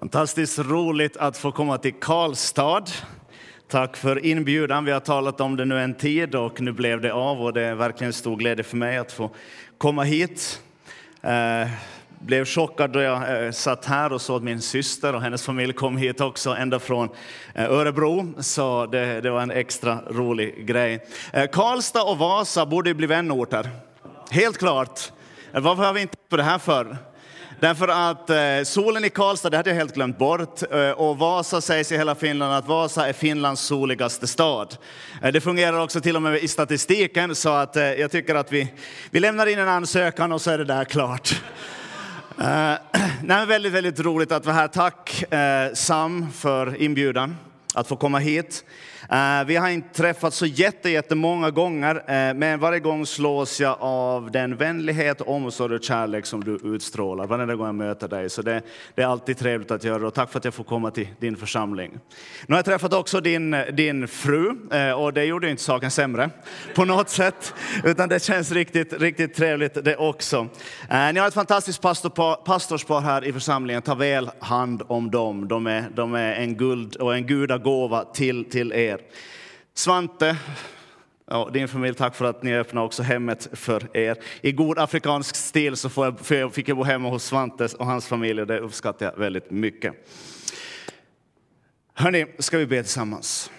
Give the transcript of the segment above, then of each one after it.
Fantastiskt roligt att få komma till Karlstad. Tack för inbjudan. Vi har talat om det nu en tid och nu blev det av och det är verkligen stor glädje för mig att få komma hit. Eh, blev chockad då jag eh, satt här och såg att min syster och hennes familj kom hit också ända från eh, Örebro. Så det, det var en extra rolig grej. Eh, Karlstad och Vasa borde bli vänorter. Helt klart. Eh, Varför har vi inte på det här för? Därför att eh, solen i Karlstad, det hade jag helt glömt bort. Eh, och Vasa sägs i hela Finland att Vasa är Finlands soligaste stad. Eh, det fungerar också till och med i statistiken så att eh, jag tycker att vi, vi lämnar in en ansökan och så är det där klart. Eh, nej, väldigt, väldigt roligt att vara här. Tack eh, Sam för inbjudan att få komma hit. Eh, vi har inte träffats så jätte, jättemånga gånger, eh, men varje gång slås jag av den vänlighet, omsorg och kärlek som du utstrålar varenda gång jag möter dig. Så det, det är alltid trevligt att göra och tack för att jag får komma till din församling. Nu har jag träffat också din, din fru eh, och det gjorde inte saken sämre på något sätt, utan det känns riktigt, riktigt trevligt det också. Ni har ett fantastiskt pastorpar, pastorspar här i församlingen, ta väl hand om dem. De är, de är en guld och en gudagåva till, till er. Svante, ja, din familj, tack för att ni öppnar också hemmet för er. I god afrikansk stil så får jag, för jag fick jag bo hemma hos Svante och hans familj och det uppskattar jag väldigt mycket. Hörni, ska vi be tillsammans?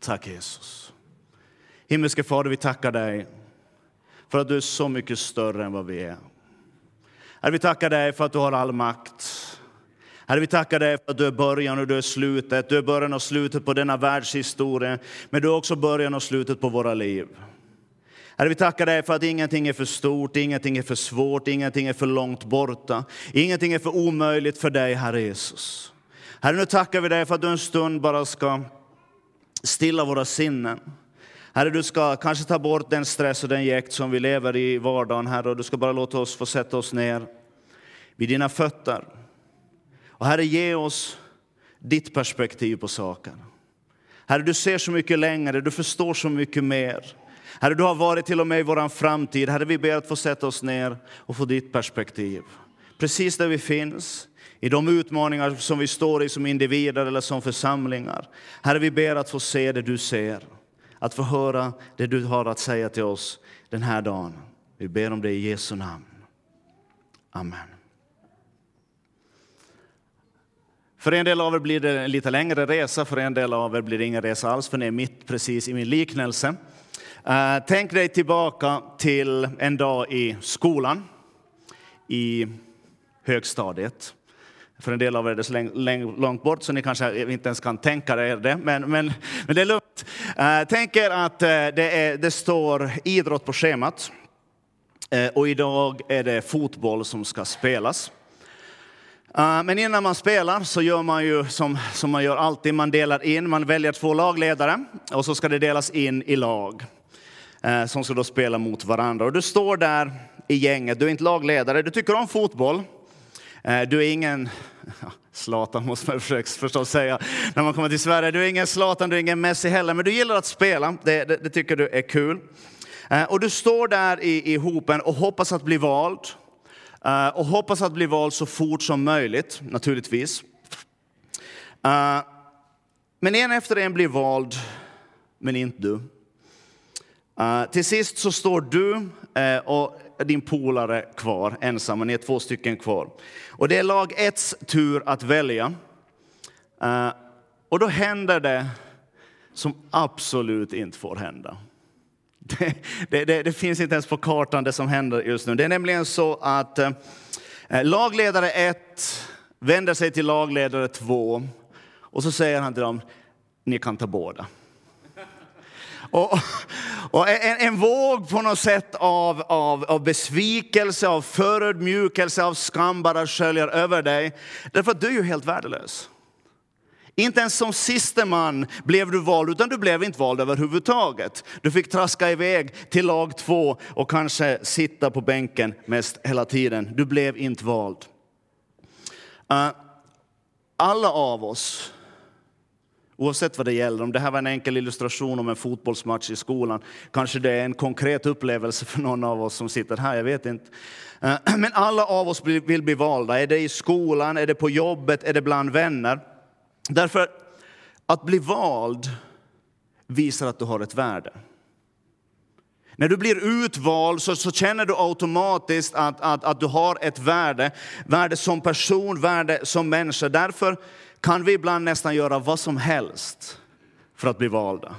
Tack Jesus. Himmelske Fader, vi tackar dig för att du är så mycket större än vad vi är. Herre, vi tackar dig för att du har all makt. Herre, vi tackar dig för att du är början och du är slutet. Du är början och slutet på denna världshistoria, men du är också början och slutet på våra liv. Herre, vi tackar dig för att ingenting är för stort, ingenting är för svårt, ingenting är för långt borta. Ingenting är för omöjligt för dig, Herre Jesus. Herre, nu tackar vi dig för att du en stund bara ska stilla våra sinnen. Herre, du ska kanske ta bort den stress och den jäkt som vi lever i vardagen, Herre, och du ska bara låta oss få sätta oss ner vid dina fötter. Och Herre, ge oss ditt perspektiv på saken. Herre, du ser så mycket längre, du förstår så mycket mer. Herre, du har varit till och med i vår framtid. Herre, vi ber att få sätta oss ner och få ditt perspektiv. Precis där vi finns, i de utmaningar som vi står i som individer eller som församlingar. Herre, vi ber att få se det du ser, att få höra det du har att säga till oss den här dagen. Vi ber om det i Jesu namn. Amen. För en del av er blir det en lite längre resa, för en del av er blir det ingen resa alls, för ni är mitt precis i min liknelse. Eh, tänk dig tillbaka till en dag i skolan, i högstadiet. För en del av er är det så långt bort så ni kanske inte ens kan tänka er det, men, men, men det är lugnt. Eh, tänk er att eh, det, är, det står idrott på schemat. Och idag är det fotboll som ska spelas. Eh, men innan man spelar så gör man ju som, som man gör alltid, man delar in, man väljer två lagledare och så ska det delas in i lag eh, som ska då spela mot varandra. Och du står där i gänget, du är inte lagledare, du tycker om fotboll, eh, du är ingen Zlatan måste man förstås säga när man kommer till Sverige. Du är ingen Zlatan, du är ingen Messi heller, men du gillar att spela, det, det, det tycker du är kul. Och du står där i, i hopen och hoppas att bli vald. Eh, och hoppas att bli vald så fort som möjligt, naturligtvis. Eh, men en efter en blir vald, men inte du. Eh, till sist så står du och din polare kvar ensamma, ni är två stycken kvar. Och det är lag etts tur att välja. och då händer det som absolut inte får hända. Det, det, det, finns inte ens på kartan det som händer just nu. Det är nämligen så att eh, lagledare 1 vänder sig till lagledare 2 och så säger han till dem, ni kan ta båda. Och, och en, en, våg på något sätt av, av, av besvikelse, av förödmjukelse, av skam bara sköljer över dig. Därför att du är ju helt värdelös. Inte ens som siste man blev du vald, utan du blev inte vald överhuvudtaget. Du fick traska iväg till lag två och kanske sitta på bänken mest hela tiden. Du blev inte vald. Eh, alla av oss, Oavsett vad det gäller, om det här var en enkel illustration om en fotbollsmatch i skolan, kanske det är en konkret upplevelse för någon av oss som sitter här, jag vet inte. Eh, men alla av oss vill bli valda. Är det i skolan, är det på jobbet, är det bland vänner? Därför att bli vald visar att du har ett värde. När du blir utvald så, så känner du automatiskt att, att, att du har ett värde. Värde som person, värde som människa. Därför kan vi ibland nästan göra vad som helst för att bli valda.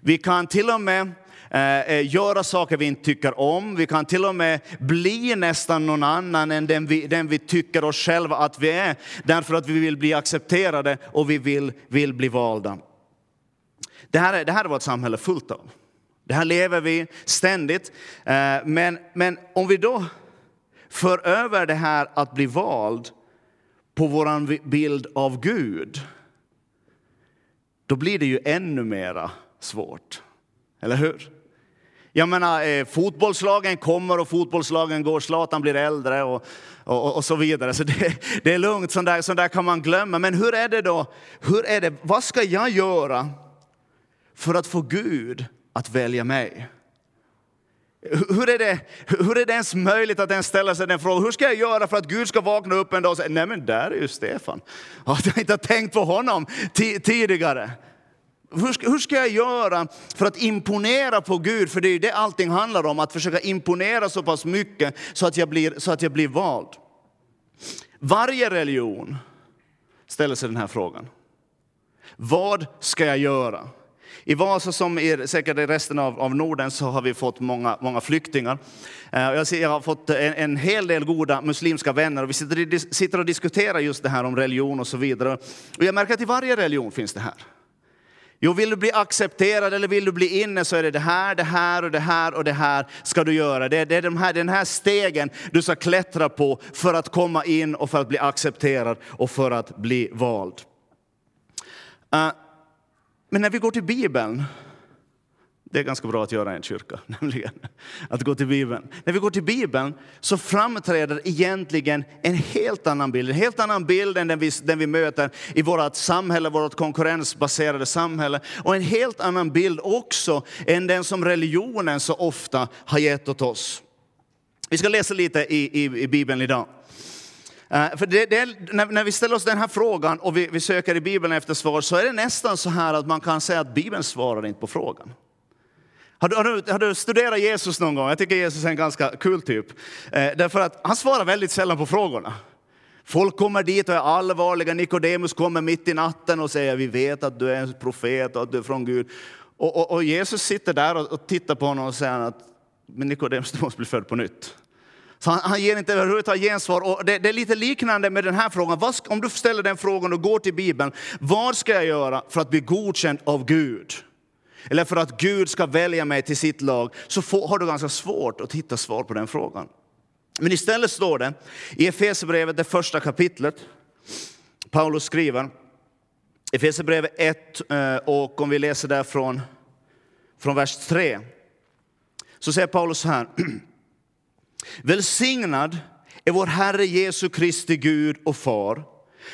Vi kan till och med Eh, eh, göra saker vi inte tycker om. Vi kan till och med bli nästan någon annan än den vi, den vi tycker oss själva att vi är. Därför att vi vill bli accepterade och vi vill, vill bli valda. Det här, är, det här är vårt samhälle fullt av. Det här lever vi ständigt. Eh, men, men om vi då för över det här att bli vald på vår bild av Gud, då blir det ju ännu mera svårt. Eller hur? Jag menar, eh, fotbollslagen kommer och fotbollslagen går, Zlatan blir äldre och, och, och, så vidare. Så det, det är lugnt, sånt där, sånt där kan man glömma. Men hur är det då? Hur är det? Vad ska jag göra för att få Gud att välja mig? Hur är, det, hur är det ens möjligt att ens ställa sig den frågan? Hur ska jag göra för att Gud ska vakna upp en dag och säga, nej men där är ju Stefan. Att jag inte har tänkt på honom tidigare. Hur ska, hur ska jag göra för att imponera på Gud? För det är ju det allting handlar om, att försöka imponera så pass mycket så att jag blir, så att jag blir vald. Varje religion ställer sig den här frågan. Vad ska jag göra? I Vasa, som i, säkert i resten av, av Norden, så har vi fått många, många flyktingar. Eh, jag, ser, jag har fått en, en hel del goda muslimska vänner och vi sitter, sitter och diskuterar just det här om religion och så vidare. Och jag märker att i varje religion finns det här. Jo, vill du bli accepterad eller vill du bli inne så är det det här, det här och det här och det här ska du göra. Det är, det är de här, den här stegen du ska klättra på för att komma in och för att bli accepterad och för att bli vald. Uh, men när vi går till Bibeln, det är ganska bra att göra i en kyrka, nämligen att gå till Bibeln. När vi går till Bibeln så framträder egentligen en helt annan bild, en helt annan bild än den vi, den vi möter i vårt samhälle, vårt konkurrensbaserade samhälle. Och en helt annan bild också än den som religionen så ofta har gett åt oss. Vi ska läsa lite i, i, i Bibeln idag. Uh, för det, det när, när, vi ställer oss den här frågan och vi, vi, söker i Bibeln efter svar så är det nästan så här att man kan säga att Bibeln svarar inte på frågan. Har du, har, du, har du, studerat Jesus någon gång? Jag tycker Jesus är en ganska kul typ. Eh, därför att han svarar väldigt sällan på frågorna. Folk kommer dit och är allvarliga. Nikodemus kommer mitt i natten och säger vi vet att du är en profet och att du är från Gud. Och, och, och Jesus sitter där och, och tittar på honom och säger att men Nikodemus, du måste bli född på nytt. Så han, han ger inte överhuvudtaget gensvar. Och det, det, är lite liknande med den här frågan. Vad, om du ställer den frågan och går till Bibeln, vad ska jag göra för att bli godkänd av Gud? Eller för att Gud ska välja mig till sitt lag, så får, har du ganska svårt att hitta svar på den frågan. Men istället står det i Efesierbrevet, det första kapitlet, Paulus skriver, Efesierbrevet 1, eh, och om vi läser där från, från vers 3, så säger Paulus så här. Välsignad är vår Herre Jesu Kristi Gud och Far,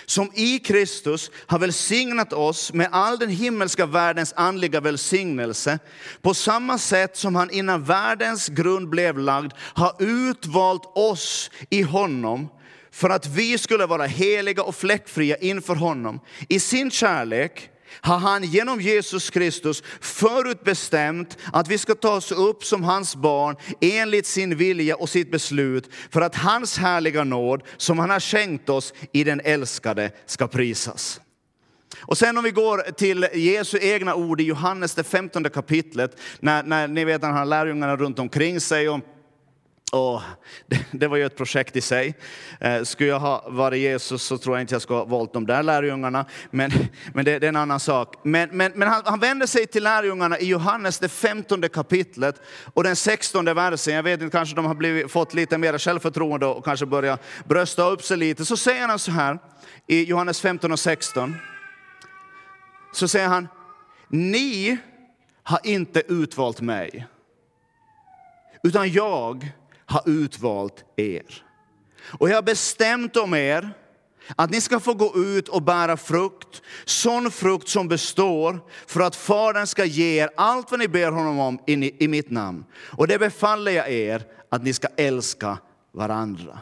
som i Kristus har välsignat oss med all den himmelska världens andliga välsignelse, på samma sätt som han innan världens grund blev lagd har utvalt oss i honom för att vi skulle vara heliga och fläckfria inför honom. I sin kärlek har han genom Jesus Kristus förutbestämt att vi ska tas upp som hans barn enligt sin vilja och sitt beslut för att hans härliga nåd som han har skänkt oss i den älskade ska prisas. Och sen om vi går till Jesu egna ord i Johannes det 15 kapitlet, när, när ni vet han har lärjungarna runt omkring sig och och det, det, var ju ett projekt i sig. Eh, skulle jag ha varit Jesus så tror jag inte jag skulle ha valt de där lärjungarna, men, men det, det är en annan sak. Men, men, men han, han vänder sig till lärjungarna i Johannes det 15 kapitlet och den 16 versen. Jag vet inte, kanske de har blivit, fått lite mer självförtroende och kanske börjat brösta upp sig lite. Så säger han så här i Johannes 15 och 16. Så säger han, ni har inte utvalt mig, utan jag har utvalt er. Och jag har bestämt om er Att ni ska få gå ut och bära frukt, sån frukt som består, för att Fadern ska ge er allt vad ni ber honom om i, i mitt namn. Och det befaller jag er, att ni ska älska varandra.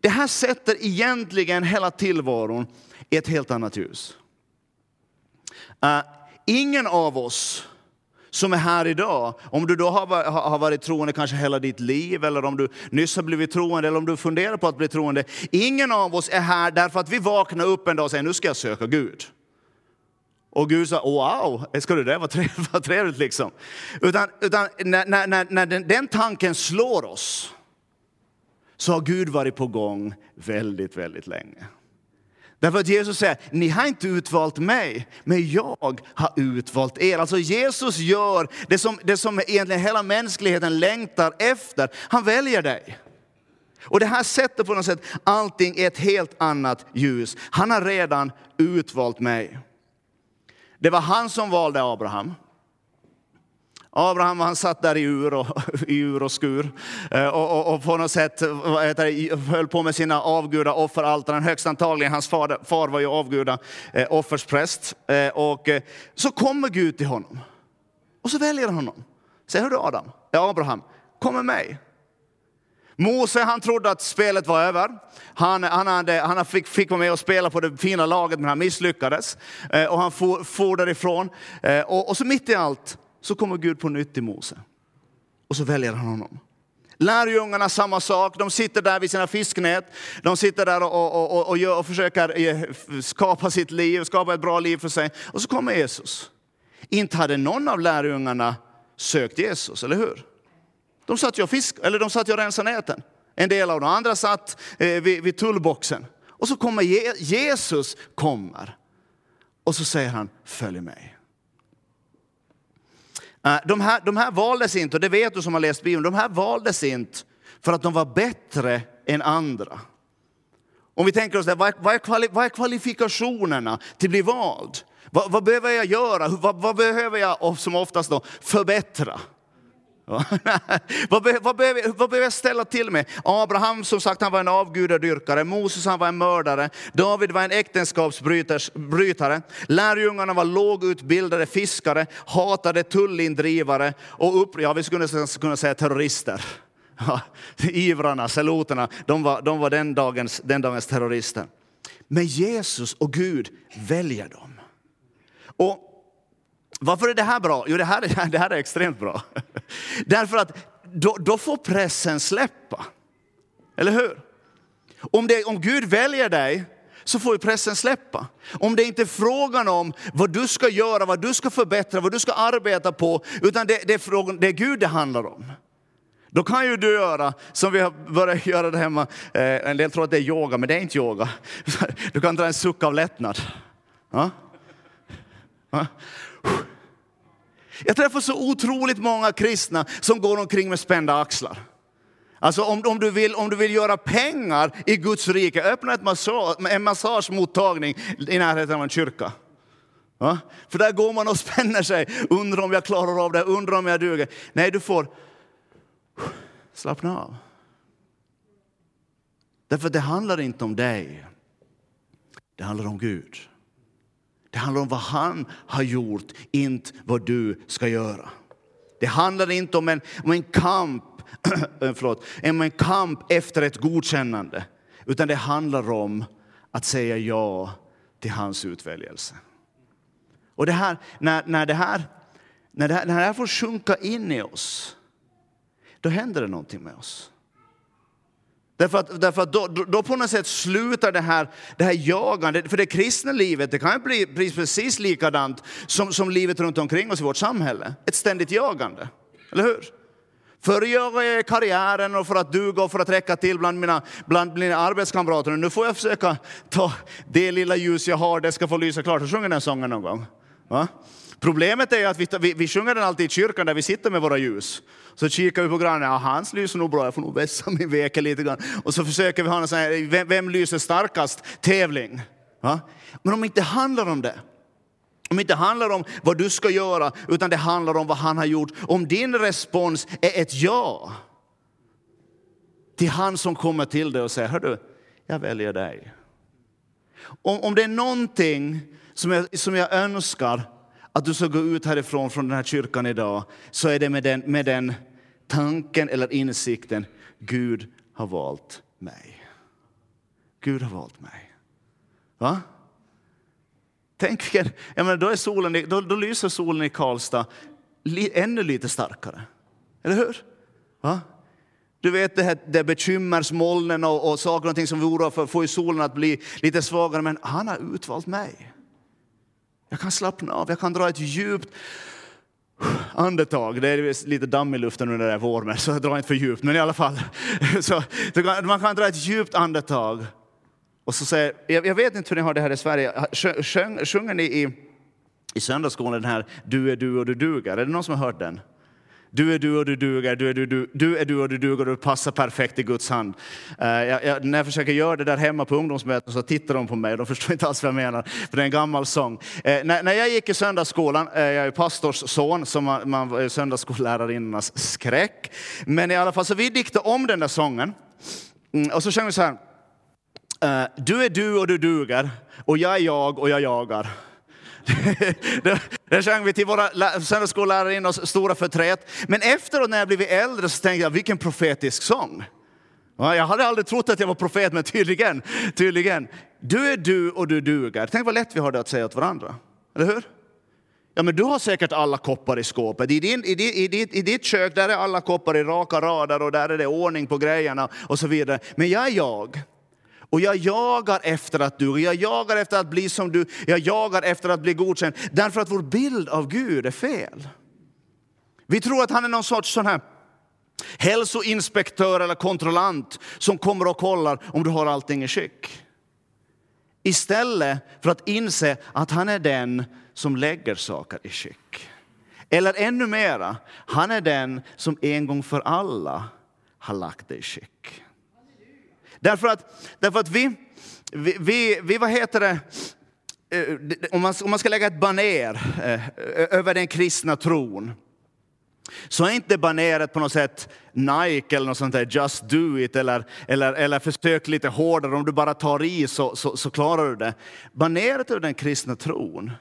Det här sätter egentligen hela tillvaron i ett helt annat ljus. Uh, ingen av oss som är här idag, om du då har, har varit troende kanske hela ditt liv, eller om du nyss har blivit troende, eller om du funderar på att bli troende. Ingen av oss är här därför att vi vaknar upp en dag och säger nu ska jag söka Gud. Och Gud sa, wow, ska du det? Vad trevligt, vad trevligt liksom. Utan, utan när, när, när den, den tanken slår oss, så har Gud varit på gång väldigt, väldigt länge. Därför att Jesus säger, ni har inte utvalt mig, men jag har utvalt er. Alltså Jesus gör det som, det som egentligen hela mänskligheten längtar efter. Han väljer dig. Och det här sätter på något sätt allting i ett helt annat ljus. Han har redan utvalt mig. Det var han som valde Abraham. Abraham han satt där i ur och, i ur och skur eh, och, och, och på något sätt det, höll på med sina avguda offeraltaren. Högst antagligen, hans far, far var ju avguda eh, offerspräst. Eh, och så kommer Gud till honom och så väljer han honom. Säger, hör du Adam, ja, Abraham, kom med mig. Mose han trodde att spelet var över. Han, han, hade, han fick, fick vara med och spela på det fina laget men han misslyckades. och han for, for därifrån. och, och så mitt i allt så kommer Gud på nytt till Mose. Och så väljer han honom. Lärjungarna samma sak, de sitter där vid sina fisknät. De sitter där och, och, och, och, gör, och försöker eh, skapa sitt liv, skapa ett bra liv för sig. Och så kommer Jesus. Inte hade någon av lärjungarna sökt Jesus, eller hur? De satt ju och, fisk, eller de satt ju och rensade näten. En del av de andra satt eh, vid, vid tullboxen. Och så kommer Jesus kommer. Och så säger han, följ mig. Eh, de här, de här valdes inte, och det vet du som har läst Bibeln, de här valdes inte för att de var bättre än andra. Om vi tänker oss det, vad är, kvali, vad är kvalifikationerna till att bli vald? Vad, vad behöver jag göra? Vad, vad, behöver jag som oftast då förbättra? vad, be, vad, behöver, vad behöver jag ställa till med? Abraham som sagt han var en avgudadyrkare, Moses han var en mördare, David var en äktenskapsbrytare, lärjungarna var lågutbildade fiskare, hatade tullindrivare och upp, ja, vi skulle kunna säga terrorister. Ja, ivrarna, seloterna, de var, de var den, dagens, den dagens terrorister. Men Jesus och Gud väljer dem. Och varför är det här bra? Jo, det här, är, det här är extremt bra. Därför att då, då får pressen släppa. Eller hur? Om, det, om Gud väljer dig så får ju pressen släppa. Om det inte är frågan om vad du ska göra, vad du ska förbättra, vad du ska arbeta på, utan det, det är, frågan, det är Gud det handlar om. Då kan ju du göra som vi har börjat göra där hemma. Eh, en del tror att det är yoga, men det är inte yoga. Du kan dra en suck av lättnad. Ja? Ja? Jag träffar så otroligt många kristna som går omkring med spända axlar. Alltså om, om, du vill, om du vill göra pengar i Guds rike, öppna ett massage, en massagemottagning i närheten av en kyrka. Ja? För där går man och spänner sig, undrar om jag klarar av det, undrar om jag duger. Nej, du får slappna av. Därför det handlar inte om dig, det handlar om Gud. Det handlar om vad han har gjort, inte vad du ska göra. Det handlar inte om en, om en kamp eh, förlåt, om en kamp efter ett godkännande, utan det handlar om att säga ja till hans utväljelse. Och det här, när, när, det här, när, det här, när det här får sjunka in i oss, då händer det någonting med oss. Därför att, därför att då, då, på något sätt slutar det här, det här jagandet. För det kristna livet det kan bli precis likadant som, som livet runt omkring oss i vårt samhälle. Ett ständigt jagande. Eller hur? Förr jagade jag karriären och för att duga och för att räcka till bland mina, bland mina arbetskamrater. Nu får jag försöka ta det lilla ljus jag har, det ska få lysa klart. Jag sjunger den sången någon gång. Va? Problemet är att vi, vi, vi sjunger den alltid i kyrkan där vi sitter med våra ljus. Så kikar vi på grannen, ja, hans lyser nog bra, jag får nog vässa min veke lite grann. Och så försöker vi ha en sån här, vem, vem lyser starkast tävling. Ja? Men om det inte handlar om det, om det inte handlar om vad du ska göra, utan det handlar om vad han har gjort. Om din respons är ett ja till han som kommer till dig och säger, hör du, jag väljer dig. Om, om det är någonting som jag, som jag önskar att du ska gå ut härifrån från den här kyrkan idag så är det med den, med den tanken eller insikten Gud har valt mig. Gud har valt mig. Va? Tänk vilken, jag menar, då, är solen, då, då lyser solen i Karlstad li, ännu lite starkare. Eller hur? Va? Du vet det här det bekymmersmolnen och, och saker och ting som vi oroar för får ju solen att bli lite svagare. Men han har utvalt mig. Jag kan slappna av, jag kan dra ett djupt andetag. Det är lite damm i luften nu när det är vår, så jag drar inte för djupt. Men i alla fall, så, man kan dra ett djupt andetag. Och så säger, jag, jag vet inte hur ni har det här i Sverige. Sjöng, sjunger ni i, i söndagsskolan den här Du är du och du duger? Är det någon som har hört den? Du är du och du duger, du är du, du, du, är du och du duger och du passar perfekt i Guds hand. Uh, jag, jag, när jag försöker göra det där hemma på ungdomsmöten så tittar de på mig, de förstår inte alls vad jag menar, för det är en gammal sång. Uh, när, när jag gick i söndagsskolan, uh, jag är pastors son, så man, man är söndagsskollärarinnans skräck. Men i alla fall, så vi diktade om den där sången. Mm, och så sjöng vi så här. Du är du och du duger, och jag är jag och jag jagar. det sjöng vi till våra söndagsskollärarinnors stora förtret. Men efteråt när jag blivit äldre så tänkte jag, vilken profetisk sång. Jag hade aldrig trott att jag var profet, men tydligen, tydligen. Du är du och du duger. Tänk vad lätt vi har det att säga åt varandra. Eller hur? Ja, men du har säkert alla koppar i skåpet. I, din, i, ditt, i, ditt, I ditt kök där är alla koppar i raka rader och där är det ordning på grejerna och så vidare. Men jag är jag. Och jag jagar efter att du, jag jagar efter att bli som du, jag jagar efter att bli godkänd. Därför att vår bild av Gud är fel. Vi tror att han är någon sorts sån här hälsoinspektör eller kontrollant som kommer och kollar om du har allting i skick. Istället för att inse att han är den som lägger saker i skick. Eller ännu mera, han är den som en gång för alla har lagt det i skick. Därför att, därför att vi, vi, vi, vi, vad heter det, eh, om man, om man ska lägga ett baner eh, över den kristna tron, så är inte baneret på något sätt Nike eller något sånt där, just do it, eller, eller, eller försök lite hårdare, om du bara tar i så, så, så klarar du det. Baneret över den kristna tron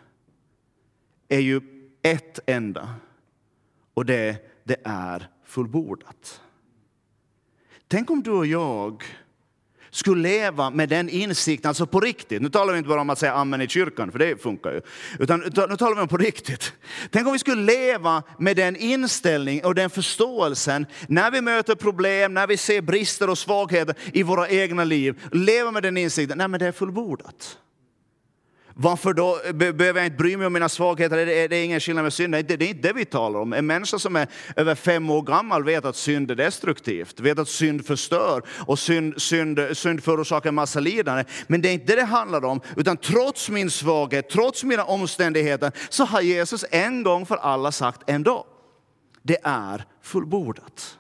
är ju ett enda, och det, det är fullbordat. Tänk om du och jag skulle leva med den insikten, alltså på riktigt. Nu talar vi inte bara om att säga amen i kyrkan, för det funkar ju. Utan nu talar vi om på riktigt. Tänk om vi skulle leva med den inställningen och den förståelsen när vi möter problem, när vi ser brister och svagheter i våra egna liv. Leva med den insikten, nej men det är fullbordat. Varför då behöver jag inte bry mig om mina svagheter? Det är, det är ingen skillnad med synd. Det, det är inte det vi talar om. En människa som är över fem år gammal vet att synd är destruktivt, vet att synd förstör och synd, synd, synd förorsakar en massa lidande. Men det är inte det det handlar om, utan trots min svaghet, trots mina omständigheter, så har Jesus en gång för alla sagt ändå, det är fullbordat.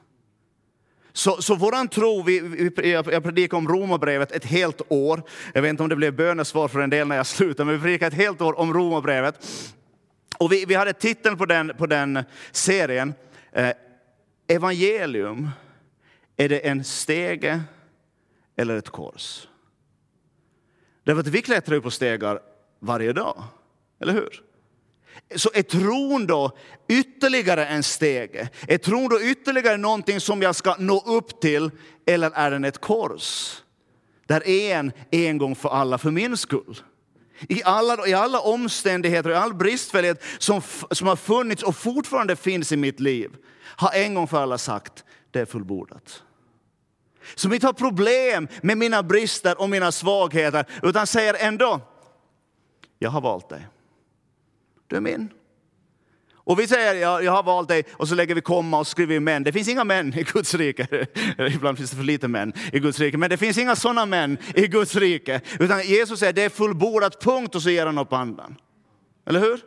Så, så våran tro, vi, vi, jag predikade om Romarbrevet ett helt år. Jag vet inte om det blev bönesvar för en del när jag slutade, men vi predikade ett helt år om Romarbrevet. Och vi, vi hade titeln på den, på den serien, eh, Evangelium, är det en stege eller ett kors? Därför att vi klättrar ju på stegar varje dag, eller hur? Så är tron då ytterligare en stege? Är tron då ytterligare någonting som jag ska nå upp till? Eller är den ett kors? Där en, en gång för alla, för min skull. I alla, I alla omständigheter, i all bristfällighet som, som har funnits och fortfarande finns i mitt liv, har en gång för alla sagt, det är fullbordat. Som inte har problem med mina brister och mina svagheter, utan säger ändå, jag har valt dig. Du är min. Och vi säger ja, jag har valt dig och så lägger vi komma och skriver män. Det finns inga män i Guds rike. Ibland finns det för lite män i Guds rike. Men det finns inga sådana män i Guds rike. Utan Jesus säger det är fullbordat punkt och så ger han upp andan. Eller hur?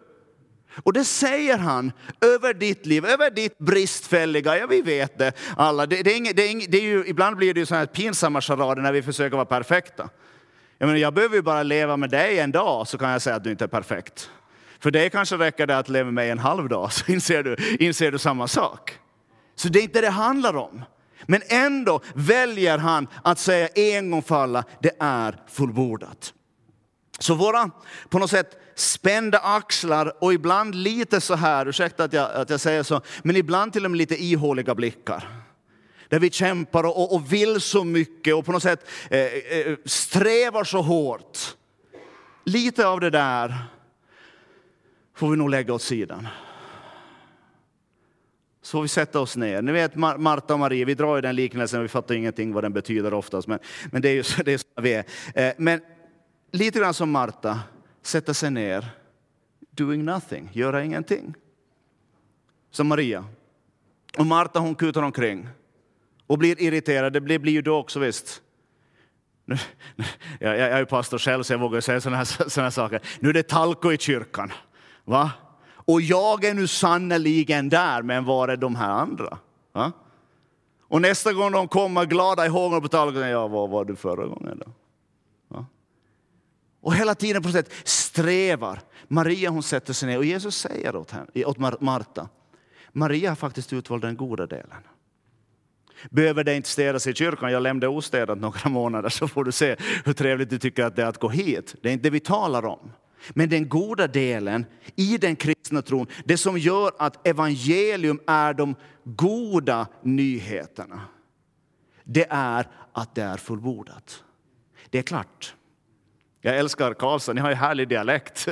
Och det säger han över ditt liv, över ditt bristfälliga, ja vi vet det alla. Det, det är inget, det är inget, det är ju, ibland blir det ju sådana här pinsamma charader när vi försöker vara perfekta. Jag, menar, jag behöver ju bara leva med dig en dag så kan jag säga att du inte är perfekt. För det kanske räcker det att leva med en halv dag så inser du, inser du samma sak. Så det är inte det det handlar om. Men ändå väljer han att säga en gång för alla, det är fullbordat. Så våra på något sätt spända axlar och ibland lite så här, ursäkta att jag, att jag säger så, men ibland till och med lite ihåliga blickar. Där vi kämpar och, och, och vill så mycket och på något sätt eh, eh, strävar så hårt. Lite av det där får vi nog lägga åt sidan. Så får vi sätta oss ner. Ni vet Marta och Maria, vi drar ju den liknelsen, vi fattar ingenting vad den betyder oftast, men, men det är ju så, det är så vi är. Eh, men lite grann som Marta, sätta sig ner, doing nothing, göra ingenting. Som Maria. Och Marta hon kutar omkring och blir irriterad, det blir, blir ju då också visst. Jag, jag, är ju pastor själv så jag vågar säga sådana här, såna här saker. Nu är det talko i kyrkan. Va? Och jag är nu sannoliken där, men var är de här andra? Va? Och nästa gång de kommer glada i hågen och betalar, ja, var var du förra gången då? Va? Och hela tiden på något sätt strävar. Maria hon sätter sig ner och Jesus säger åt, henne, åt Marta, Maria har faktiskt utvalt den goda delen. Behöver det inte städas i kyrkan, jag lämnade ostädat några månader så får du se hur trevligt du tycker att det är att gå hit. Det är inte det vi talar om. Men den goda delen i den kristna tron, det som gör att evangelium är de goda nyheterna, det är att det är fullbordat. Det är klart. Jag älskar Karlsson, ni har ju härlig dialekt.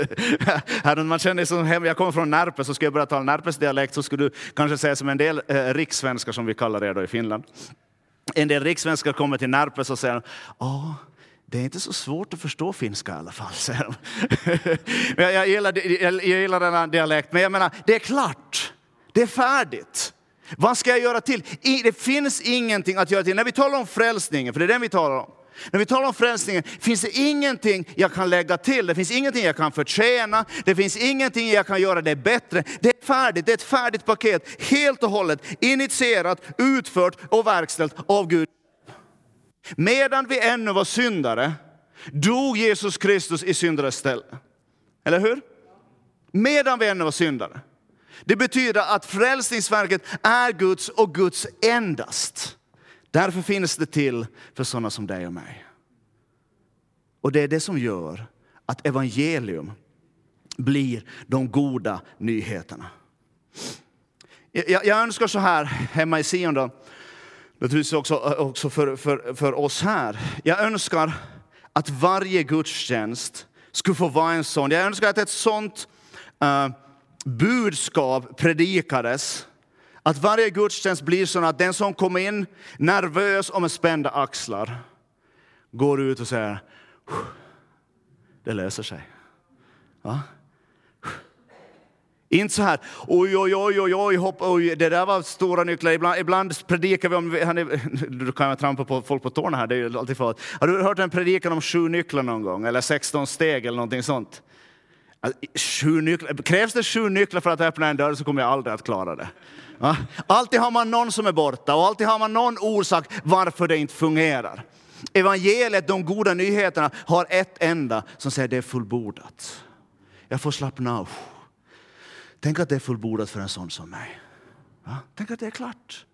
man känner som hem, jag kommer från Närpes, så ska jag börja tala Närpes dialekt så skulle du kanske säga som en del eh, rikssvenskar som vi kallar er då i Finland. En del rikssvenskar kommer till Närpes och säger, ja, det är inte så svårt att förstå finska i alla fall, säger de. jag, jag, gillar, jag, jag gillar denna dialekt, men jag menar, det är klart, det är färdigt. Vad ska jag göra till? Det finns ingenting att göra till. När vi talar om frälsningen, för det är den vi talar om, när vi talar om frälsningen finns det ingenting jag kan lägga till, det finns ingenting jag kan förtjäna, det finns ingenting jag kan göra det bättre. Det är färdigt, det är ett färdigt paket, helt och hållet initierat, utfört och verkställt av Gud. Medan vi ännu var syndare dog Jesus Kristus i syndares ställe. Eller hur? Medan vi ännu var syndare. Det betyder att frälsningsverket är Guds och Guds endast. Därför finns det till för sådana som dig och mig. Och det är det som gör att evangelium blir de goda nyheterna. Jag, jag önskar så här hemma i Sion, då, naturligtvis också, eh, också för, för, för oss här. Jag önskar att varje gudstjänst skulle få vara en sån. Jag önskar att ett sånt uh, budskap predikades att varje gudstjänst blir så att den som kommer in nervös och med spända axlar går ut och säger det löser sig. Ja? Inte så här, oj, oj, oj, oj, oj, hopp, oj, det där var stora nycklar. Ibland, ibland predikar vi om, du kan jag trampa på folk på tårna här, det är alltid farligt. Har du hört en predikan om sju nycklar någon gång? Eller 16 steg eller någonting sånt? Alltså, sju nycklar. Krävs det sju nycklar för att öppna en dörr så kommer jag aldrig att klara det. Ja? Alltid har man någon som är borta och alltid har man någon orsak varför det inte fungerar. Evangeliet, de goda nyheterna, har ett enda som säger det är fullbordat. Jag får slappna av. Tänk att det är fullbordat för en sån som mig. Ja? Tänk att det är klart.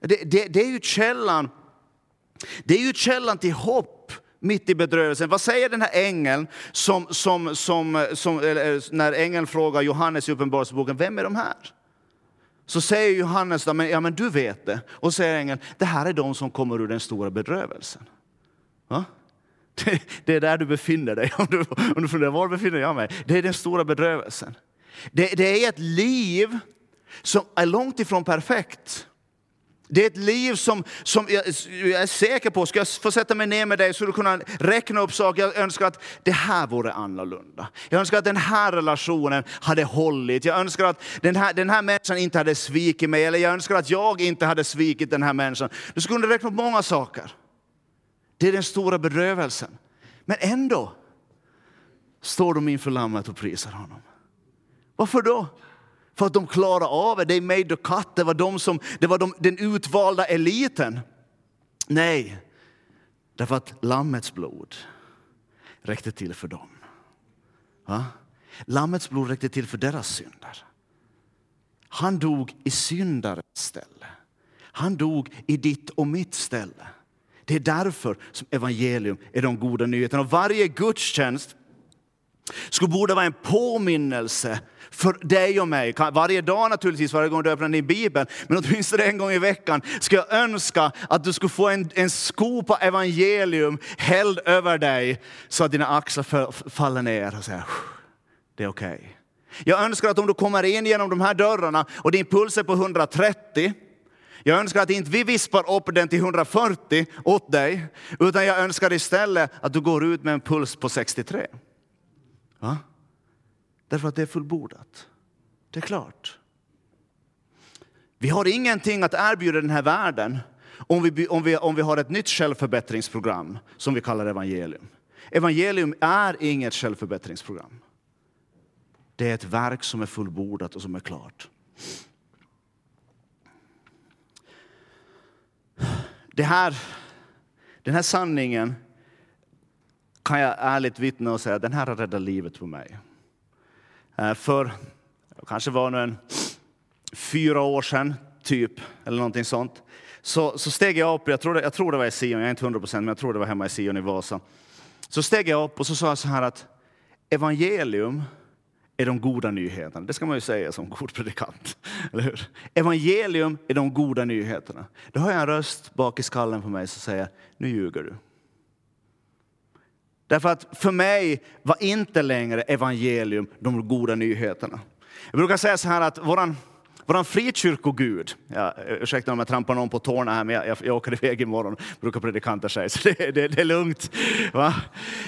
Det, det, det, är ju källan, det är ju källan till hopp mitt i bedrövelsen. Vad säger den här ängeln som, som, som, som eh, när ängeln frågar Johannes i Uppenbarelseboken, vem är de här? Så säger Johannes, men, ja men du vet det. Och säger ängeln, det här är de som kommer ur den stora bedrövelsen. Ja? Det, det är där du befinner dig. Om du, om du funderar, var befinner jag mig? Det är den stora bedrövelsen. Det, det är ett liv som är långt ifrån perfekt. Det är ett liv som, som jag, jag, är säker på, ska jag få sätta mig ner med dig så du kunna räkna upp saker. Jag önskar att det här vore annorlunda. Jag önskar att den här relationen hade hållit. Jag önskar att den här, den här människan inte hade svikit mig. Eller jag önskar att jag inte hade svikit den här människan. Du skulle kunna räkna upp många saker. Det är den stora bedrövelsen. Men ändå står de inför lammet och prisar honom. Varför då? För att de klarade av det. They made the cut. Det var, de som, det var de, den utvalda eliten. Nej, därför att Lammets blod räckte till för dem. Va? Lammets blod räckte till för deras synder. Han dog i syndarens ställe. Han dog i ditt och mitt ställe. Det är därför som evangelium är de goda nyheterna. Och varje gudstjänst skulle borde vara en påminnelse för dig och mig. Varje dag naturligtvis, varje gång du öppnar din bibel, men åtminstone en gång i veckan ska jag önska att du skulle få en, en skopa evangelium hälld över dig så att dina axlar faller ner och säger det är okej. Okay. Jag önskar att om du kommer in genom de här dörrarna och din puls är på 130, jag önskar att inte vi vispar upp den till 140 åt dig, utan jag önskar istället att du går ut med en puls på 63. Va? Därför att det är fullbordat. Det är klart. Vi har ingenting att erbjuda den här världen om vi, om, vi, om vi har ett nytt självförbättringsprogram som vi kallar evangelium. Evangelium är inget självförbättringsprogram. Det är ett verk som är fullbordat och som är klart. Det här, den här sanningen kan jag ärligt vittna och säga, den här har räddat livet på mig. Eh, för, kanske var nu en fyra år sedan, typ, eller någonting sånt, så, så steg jag upp, jag tror, det, jag tror det var i Sion, jag är inte hundra procent, men jag tror det var hemma i Sion i Vasa. Så steg jag upp och så sa jag så här att evangelium är de goda nyheterna. Det ska man ju säga som god predikant. Eller hur? Evangelium är de goda nyheterna. Då har jag en röst bak i skallen på mig som säger, nu ljuger du. Därför att för mig var inte längre evangelium de goda nyheterna. Jag brukar säga så här att våran, våran frikyrkogud, ja, ursäkta om jag trampar någon på tårna här, men jag, jag, jag åker iväg imorgon, brukar predikanter säga, så det, det, det är lugnt. Va?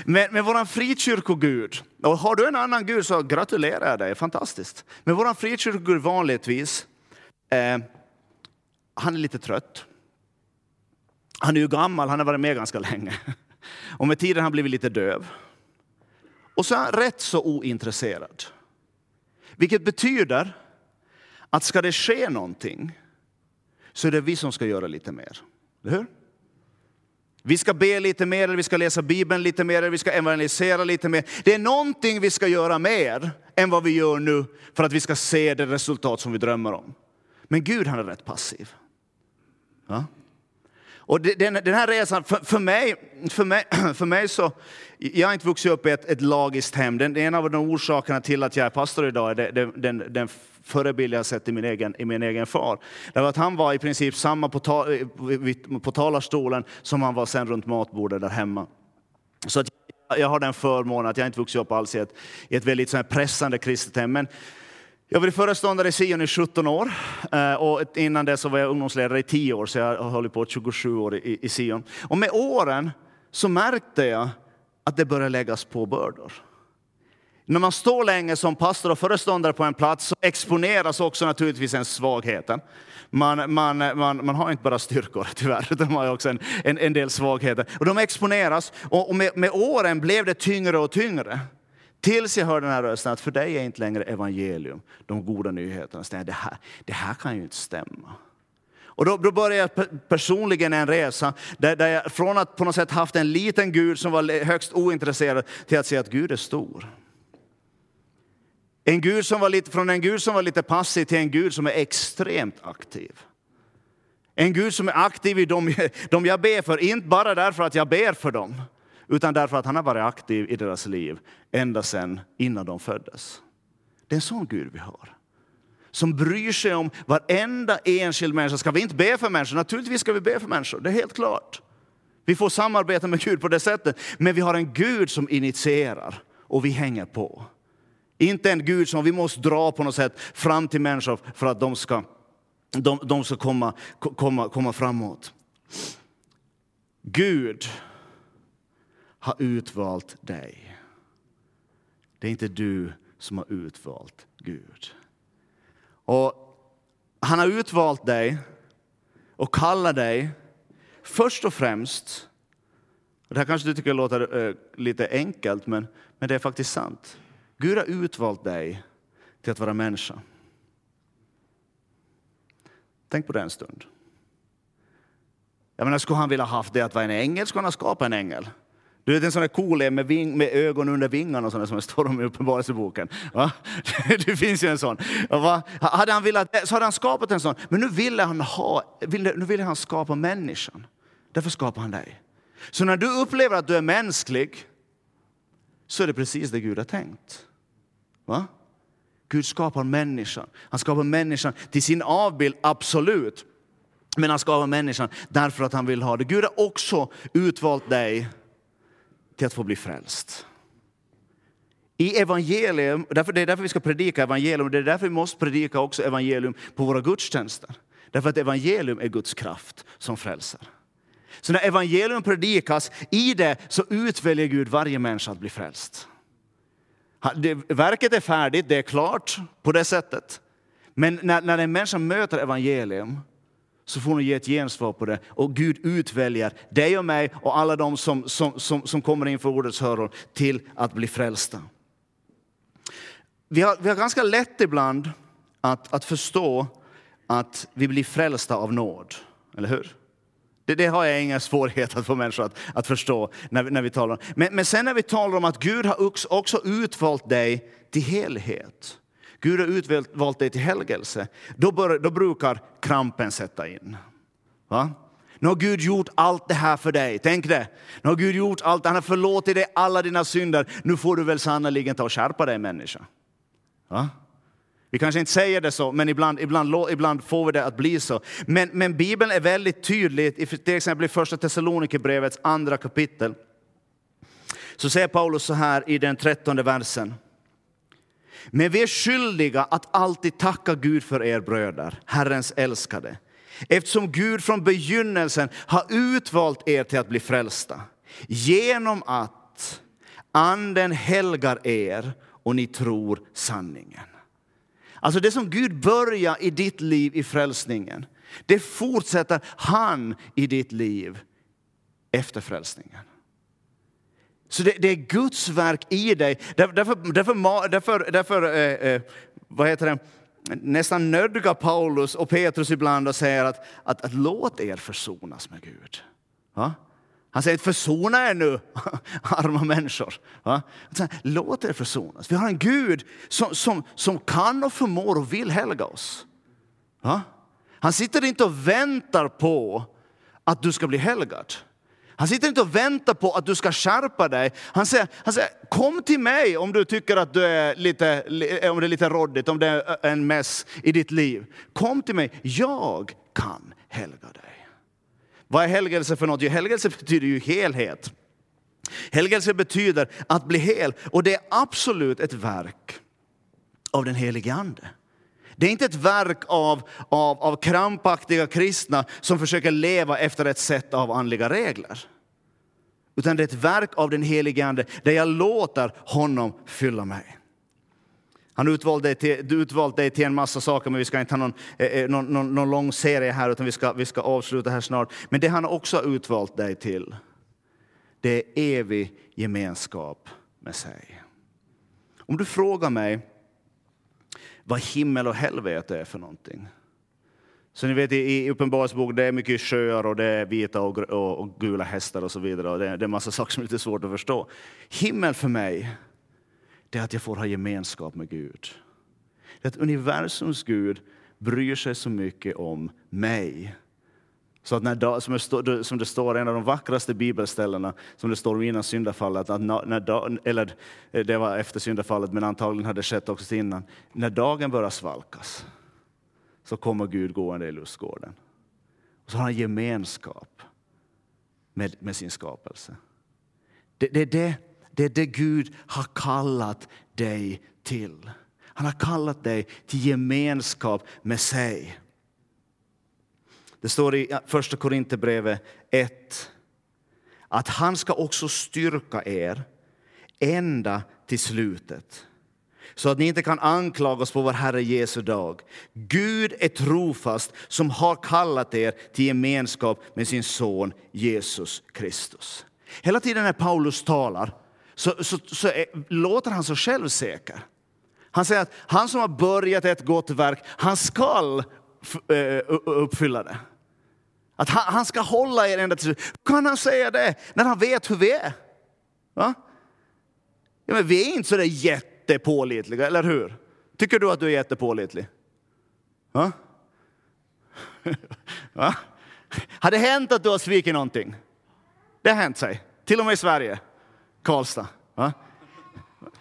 Men, men våran frikyrkogud, och har du en annan gud så gratulerar jag dig, fantastiskt. Men våran frikyrkogud vanligtvis, eh, han är lite trött. Han är ju gammal, han har varit med ganska länge. Och med tiden har han blivit lite döv. Och så är han rätt så ointresserad. Vilket betyder att ska det ske någonting så är det vi som ska göra lite mer. Eller hur? Vi ska be lite mer, eller vi ska läsa Bibeln lite mer, eller vi ska evangelisera lite mer. Det är någonting vi ska göra mer än vad vi gör nu för att vi ska se det resultat som vi drömmer om. Men Gud han är rätt passiv. Ja? Och den, den här resan, för, för, mig, för, mig, för mig så, jag har inte vuxit upp i ett, ett lagiskt hem. Den, en av de orsakerna till att jag är pastor idag är den, den, den förebild jag sett i min egen, i min egen far. Därför att han var i princip samma på, ta, på talarstolen som han var sen runt matbordet där hemma. Så att jag har den förmånen att jag inte vuxit upp alls i ett, i ett väldigt så pressande kristet hem. Men jag var föreståndare i Sion i 17 år eh, och innan det så var jag ungdomsledare i 10 år, så jag har hållit på 27 år i, i Sion. Och med åren så märkte jag att det började läggas på bördor. När man står länge som pastor och föreståndare på en plats så exponeras också naturligtvis en svagheten. Man, man, man, man har inte bara styrkor tyvärr, utan man har också en, en, en del svagheter. Och de exponeras och med, med åren blev det tyngre och tyngre. Tills jag hör den här rösten att för dig är inte längre evangelium, de goda nyheterna. Så det, här, det här kan ju inte stämma. Och då, då började jag personligen en resa där, där jag från att på något sätt haft en liten Gud som var högst ointresserad till att se att Gud är stor. En Gud som var lite, från en Gud som var lite passiv till en Gud som är extremt aktiv. En Gud som är aktiv i dem, dem jag ber för, inte bara därför att jag ber för dem, utan därför att han har varit aktiv i deras liv ända sedan innan de föddes. Det är en sån Gud vi har. Som bryr sig om varenda enskild människa. Ska vi inte be för människor? Naturligtvis ska vi be för människor, det är helt klart. Vi får samarbeta med Gud på det sättet. Men vi har en Gud som initierar och vi hänger på. Inte en Gud som vi måste dra på något sätt fram till människor för att de ska, de, de ska komma, komma, komma framåt. Gud har utvalt dig. Det är inte du som har utvalt Gud. Och han har utvalt dig och kallar dig först och främst, det här kanske du tycker låter uh, lite enkelt, men, men det är faktiskt sant. Gud har utvalt dig till att vara människa. Tänk på det en stund. Jag menar, skulle han vilja haft det att vara en ängel, skulle han ha skapat en ängel. Du vet en sån där cool med, ving, med ögon under vingarna och sådär som det står om i Uppenbarelseboken. Det finns ju en sån. Va? Hade han velat, eh, så hade han skapat en sån. Men nu ville han, ha, nu ville han skapa människan. Därför skapar han dig. Så när du upplever att du är mänsklig så är det precis det Gud har tänkt. Va? Gud skapar människan. Han skapar människan till sin avbild, absolut. Men han skapar människan därför att han vill ha det. Gud har också utvalt dig till att få bli frälst. I evangelium, därför, det är därför vi ska predika evangelium, det är därför vi måste predika också evangelium på våra gudstjänster. Därför att evangelium är Guds kraft som frälser. Så när evangelium predikas, i det så utväljer Gud varje människa att bli frälst. Verket är färdigt, det är klart på det sättet. Men när, när en människa möter evangelium så får hon ge ett gensvar på det. Och Gud utväljer dig och mig och alla de som, som, som, som kommer inför ordets höror till att bli frälsta. Vi har, vi har ganska lätt ibland att, att förstå att vi blir frälsta av nåd, eller hur? Det, det, har jag inga svårigheter att få människor att, att förstå när vi, när vi talar om. Men, men sen när vi talar om att Gud har också utvalt dig till helhet. Gud har utvalt dig till helgelse. Då, bör, då brukar krampen sätta in. Va? Nu har Gud gjort allt det här för dig. Tänk det. Nu har Gud gjort allt. Han har förlåtit dig alla dina synder. Nu får du väl sannerligen ta och skärpa dig människa. Va? Vi kanske inte säger det så, men ibland, ibland, ibland får vi det att bli så. Men, men Bibeln är väldigt tydlig, till exempel i första Thessalonikerbrevets andra kapitel. Så säger Paulus så här i den trettonde versen. Men vi är skyldiga att alltid tacka Gud för er bröder, Herrens älskade. Eftersom Gud från begynnelsen har utvalt er till att bli frälsta. Genom att anden helgar er och ni tror sanningen. Alltså det som Gud börjar i ditt liv i frälsningen, det fortsätter han i ditt liv efter frälsningen. Så det, det är Guds verk i dig. Därför, därför, därför, därför eh, eh, vad heter det? nästan nödgar Paulus och Petrus ibland och säger att, att, att låt er försonas med Gud. Va? Han säger försona er nu, arma människor. Va? Låt er försonas. Vi har en Gud som, som, som kan och förmår och vill helga oss. Va? Han sitter inte och väntar på att du ska bli helgad. Han sitter inte och väntar på att du ska skärpa dig. Han säger, han säger kom till mig om du tycker att du är lite, eh, om det är lite råddigt, om det är en mess i ditt liv. Kom till mig, jag kan helga dig. Vad är helgelse för något? Jo, helgelse betyder ju helhet. Helgelse betyder att bli hel och det är absolut ett verk av den helige Ande. Det är inte ett verk av, av, av krampaktiga kristna som försöker leva efter ett sätt av andliga regler. Utan det är ett verk av den helige Ande där jag låter honom fylla mig. Han utvalde dig, till, utvalt dig till en massa saker, men vi ska inte ha någon, eh, eh, någon, någon, någon, lång serie här, utan vi ska, vi ska avsluta här snart. Men det han också utvalt dig till, det är evig gemenskap med sig. Om du frågar mig vad himmel och helvete är för någonting. Så ni vet i Uppenbarelseboken det är mycket sjöar och det är vita och, och, och, gula hästar och så vidare. Och det, det är massa saker som är lite svårt att förstå. Himmel för mig, det är att jag får ha gemenskap med Gud. Det är att universums Gud bryr sig så mycket om mig. Så att när, som, det står, en av de vackraste bibelställena, som det står innan syndafallet, att när, eller eh, det var efter syndafallet, men antagligen hade det skett också innan. När dagen börjar svalkas så kommer Gud gående i lustgården. Och så har han gemenskap med, med sin skapelse. Det, det, det, det är det Gud har kallat dig till. Han har kallat dig till gemenskap med sig. Det står i Första Korinthierbrevet 1 att han ska också styrka er ända till slutet så att ni inte kan anklagas på vår Herre Jesu dag. Gud är trofast som har kallat er till gemenskap med sin son Jesus Kristus. Hela tiden när Paulus talar så, så, så är, låter han så självsäker. Han säger att han som har börjat ett gott verk, han skall Eh, uppfylla det. Att han, han ska hålla er ända till slut. Hur kan han säga det när han vet hur vi är? Va? Ja, men vi är inte så där jättepålitliga, eller hur? Tycker du att du är jättepålitlig? Va? Va? Har det hänt att du har svikit någonting? Det har hänt sig, till och med i Sverige, Karlstad. Va?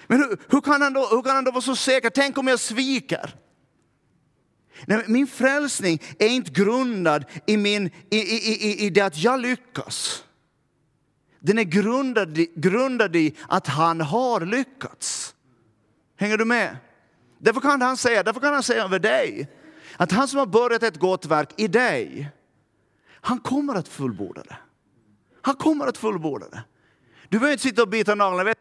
Men hur, hur, kan han då, hur kan han då vara så säker? Tänk om jag sviker? Nej, min frälsning är inte grundad i, min, i, i, i, i det att jag lyckas. Den är grundad, grundad i att han har lyckats. Hänger du med? Därför kan han säga, därför kan han säga över dig att han som har börjat ett gott verk i dig, han kommer att fullborda det. Han kommer att fullborda det. Du behöver inte sitta och bita naglarna.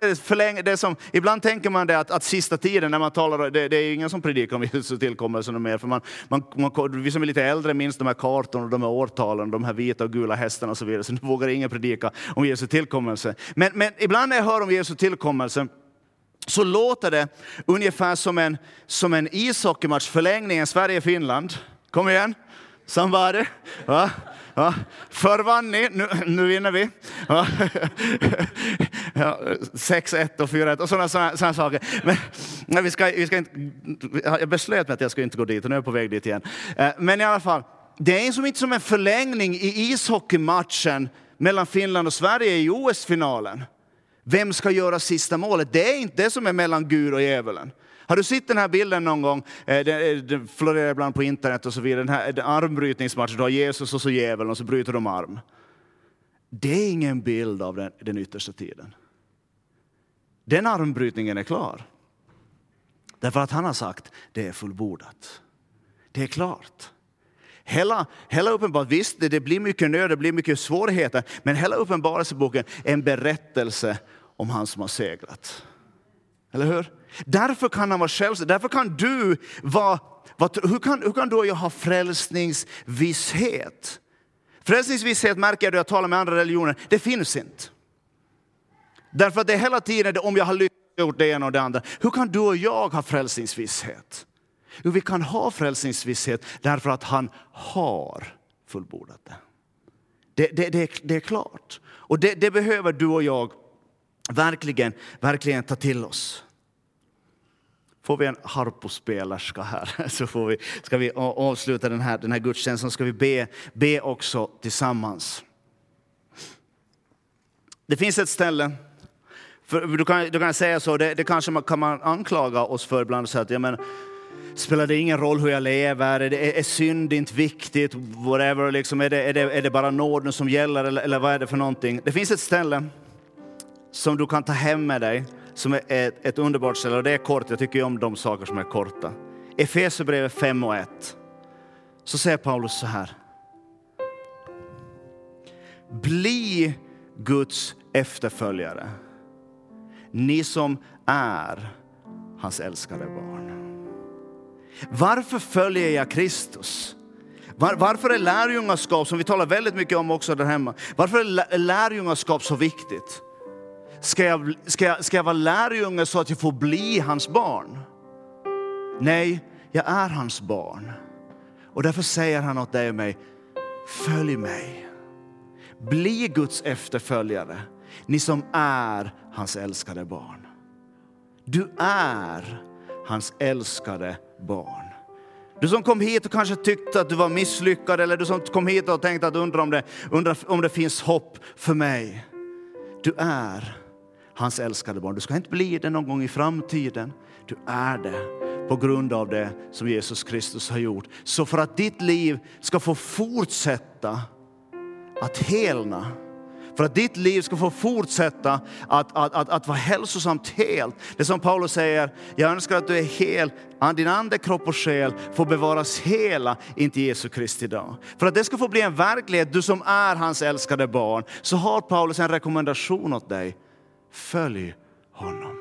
Det som, ibland tänker man det att, att sista tiden när man talar, det, det är ingen som predikar om Jesu tillkommelse mer. För man, man, man, vi som är lite äldre minns de här kartorna, de här årtalen, de här vita och gula hästarna och så vidare. Så nu vågar ingen predika om Jesu tillkommelse. Men, men ibland när jag hör om Jesu tillkommelse så låter det ungefär som en, som en ishockeymatch förlängningen Sverige-Finland. Kom igen, somebody. Va? Ja, förr vann ni, nu, nu vinner vi. Ja. Ja, 6-1 och 4-1 och sådana, sådana, sådana saker. Men, men vi ska, vi ska inte, jag beslöt mig att jag ska inte gå dit och nu är jag på väg dit igen. Eh, men i alla fall, det är som inte som en förlängning i ishockeymatchen mellan Finland och Sverige i OS-finalen. Vem ska göra sista målet? Det är inte det som är mellan Gud och djävulen. Har du sett den här bilden någon gång? Eh, den eh, florerar ibland på internet och så vidare. Den här armbrytningsmatchen, du har Jesus och så djävulen och så bryter de arm. Det är ingen bild av den, den yttersta tiden. Den armbrytningen är klar. Därför att han har sagt, det är fullbordat. Det är klart. Hela, hela uppenbar, visst det blir mycket nöd, det blir mycket svårigheter, men hela uppenbarelseboken är en berättelse om han som har segrat. Eller hur? Därför kan han vara självständig, därför kan du vara, hur, kan, hur kan då jag ha frälsningsvisshet? Frälsningsvisshet märker jag då jag talar med andra religioner, det finns inte. Därför att det är hela tiden om jag har lyckats gjort det ena och det andra. Hur kan du och jag ha frälsningsvisshet? Jo, vi kan ha frälsningsvisshet därför att han har fullbordat det. Det, det, det, det är klart. Och det, det behöver du och jag verkligen, verkligen ta till oss. Får vi en harpospelerska här så får vi, ska vi avsluta den här, den här gudstjänsten ska vi be, be också tillsammans. Det finns ett ställe, för du, kan, du kan säga så, det, det kanske man kan man anklaga oss för ibland, så att, ja, men, spelar det ingen roll hur jag lever, är, det, är synd inte viktigt, whatever, liksom, är, det, är, det, är det bara nåden som gäller eller, eller vad är det för någonting? Det finns ett ställe som du kan ta hem med dig, som är ett, ett underbart ställe och det är kort, jag tycker om de saker som är korta. Efesierbrevet 5 och 1. Så säger Paulus så här. Bli Guds efterföljare, ni som är hans älskade barn. Varför följer jag Kristus? Var, varför är lärjungaskap, som vi talar väldigt mycket om också där hemma, varför är lärjungaskap så viktigt? Ska jag, ska, jag, ska jag vara lärjunge så att jag får bli hans barn? Nej, jag är hans barn. Och därför säger han åt dig och mig, följ mig. Bli Guds efterföljare, ni som är hans älskade barn. Du är hans älskade barn. Du som kom hit och kanske tyckte att du var misslyckad eller du som kom hit och tänkte att undra om det, undra om det finns hopp för mig. Du är hans älskade barn. Du ska inte bli det någon gång i framtiden. Du är det på grund av det som Jesus Kristus har gjort. Så för att ditt liv ska få fortsätta att helna, för att ditt liv ska få fortsätta att, att, att, att vara hälsosamt helt. Det som Paulus säger, jag önskar att du är hel, din ande, kropp och själ får bevaras hela inte Jesu Kristi dag. För att det ska få bli en verklighet, du som är hans älskade barn, så har Paulus en rekommendation åt dig. Följ honom.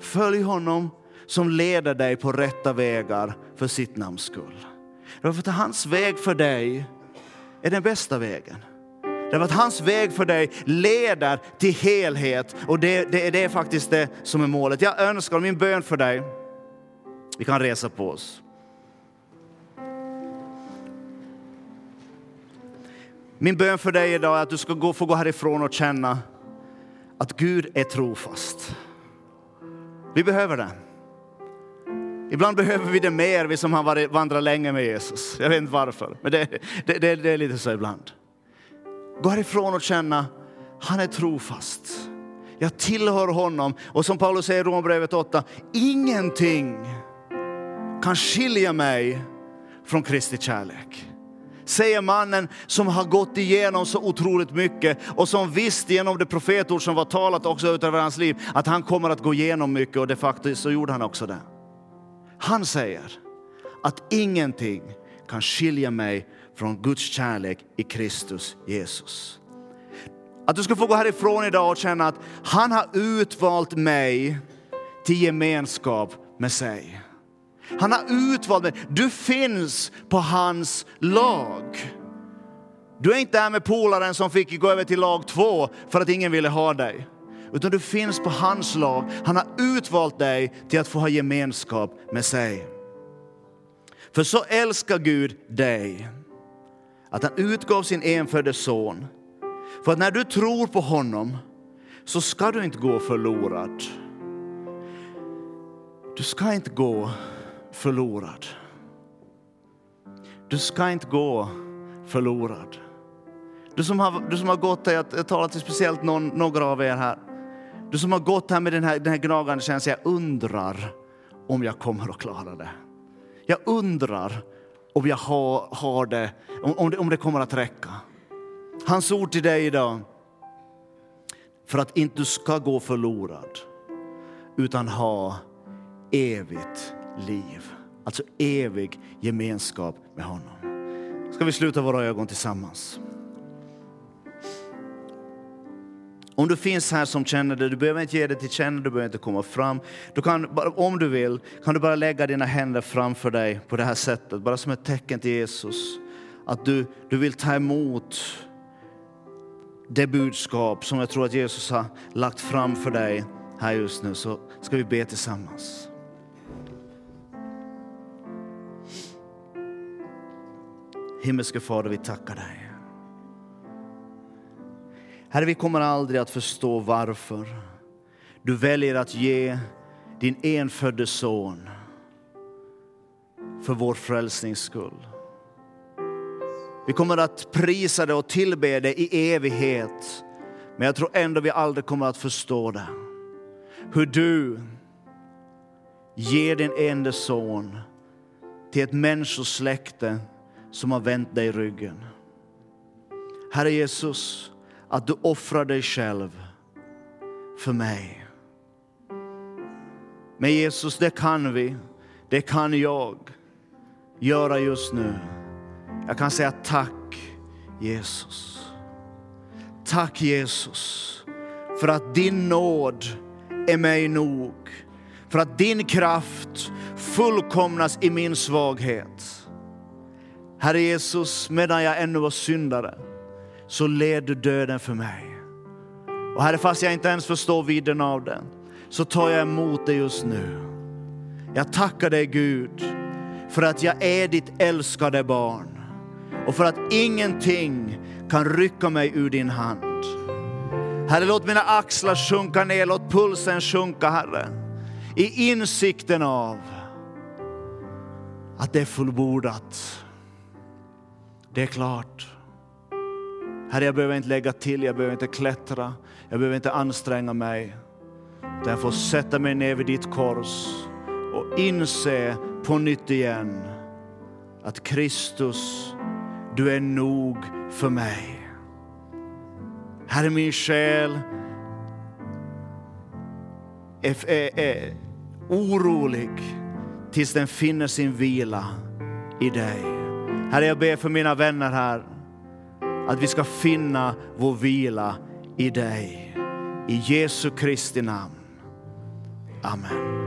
Följ honom som leder dig på rätta vägar för sitt namns skull. Därför att hans väg för dig är den bästa vägen. Därför att hans väg för dig leder till helhet och det, det, det är faktiskt det som är målet. Jag önskar, min bön för dig, vi kan resa på oss. Min bön för dig idag är att du ska gå, få gå härifrån och känna att Gud är trofast. Vi behöver det. Ibland behöver vi det mer, vi som har vandrat länge med Jesus. Jag vet inte varför, men det, det, det, det är lite så ibland. Gå härifrån och känna, han är trofast. Jag tillhör honom. Och som Paulus säger i Romarbrevet 8, ingenting kan skilja mig från Kristi kärlek. Säger mannen som har gått igenom så otroligt mycket och som visste genom det profetord som var talat också utöver hans liv att han kommer att gå igenom mycket och de facto så gjorde han också det. Han säger att ingenting kan skilja mig från Guds kärlek i Kristus Jesus. Att du ska få gå härifrån idag och känna att han har utvalt mig till gemenskap med sig. Han har utvalt dig. Du finns på hans lag. Du är inte där med polaren som fick gå över till lag två för att ingen ville ha dig. Utan du finns på hans lag. Han har utvalt dig till att få ha gemenskap med sig. För så älskar Gud dig att han utgav sin enfödde son. För att när du tror på honom så ska du inte gå förlorad. Du ska inte gå förlorad. Du ska inte gå förlorad. Du som har, du som har gått här, jag talar till speciellt någon, några av er här. Du som har gått här med den här, den här gnagande känslan, jag undrar om jag kommer att klara det. Jag undrar om jag har, har det, om, det, om det kommer att räcka. Hans ord till dig idag, för att inte du ska gå förlorad, utan ha evigt liv. Alltså evig gemenskap med honom. Ska vi sluta våra ögon tillsammans? Om du finns här som känner det, du behöver inte ge det till känna, du behöver inte komma fram. Du kan, om du vill kan du bara lägga dina händer framför dig på det här sättet, bara som ett tecken till Jesus. Att du, du vill ta emot det budskap som jag tror att Jesus har lagt fram för dig här just nu, så ska vi be tillsammans. Himmelske Fader, vi tackar dig. Herre, vi kommer aldrig att förstå varför du väljer att ge din enfödde son för vår frälsnings skull. Vi kommer att prisa det och tillbe det i evighet. Men jag tror ändå vi aldrig kommer att förstå det. Hur du ger din enda son till ett människosläkte som har vänt dig ryggen. Herre Jesus, att du offrar dig själv för mig. Men Jesus, det kan vi, det kan jag göra just nu. Jag kan säga tack Jesus. Tack Jesus för att din nåd är mig nog. För att din kraft fullkomnas i min svaghet. Herre Jesus, medan jag ännu var syndare så led du döden för mig. Och Herre, fast jag inte ens förstår vidden av den, så tar jag emot det just nu. Jag tackar dig Gud för att jag är ditt älskade barn och för att ingenting kan rycka mig ur din hand. Herre, låt mina axlar sjunka ner, låt pulsen sjunka, Herre, i insikten av att det är fullbordat. Det är klart. Herre, jag behöver inte lägga till, jag behöver inte klättra, jag behöver inte anstränga mig. Utan jag får sätta mig ner vid ditt kors och inse på nytt igen att Kristus, du är nog för mig. Herre, min själ är, är, är orolig tills den finner sin vila i dig. Herre, jag ber för mina vänner här att vi ska finna vår vila i dig. I Jesu Kristi namn. Amen.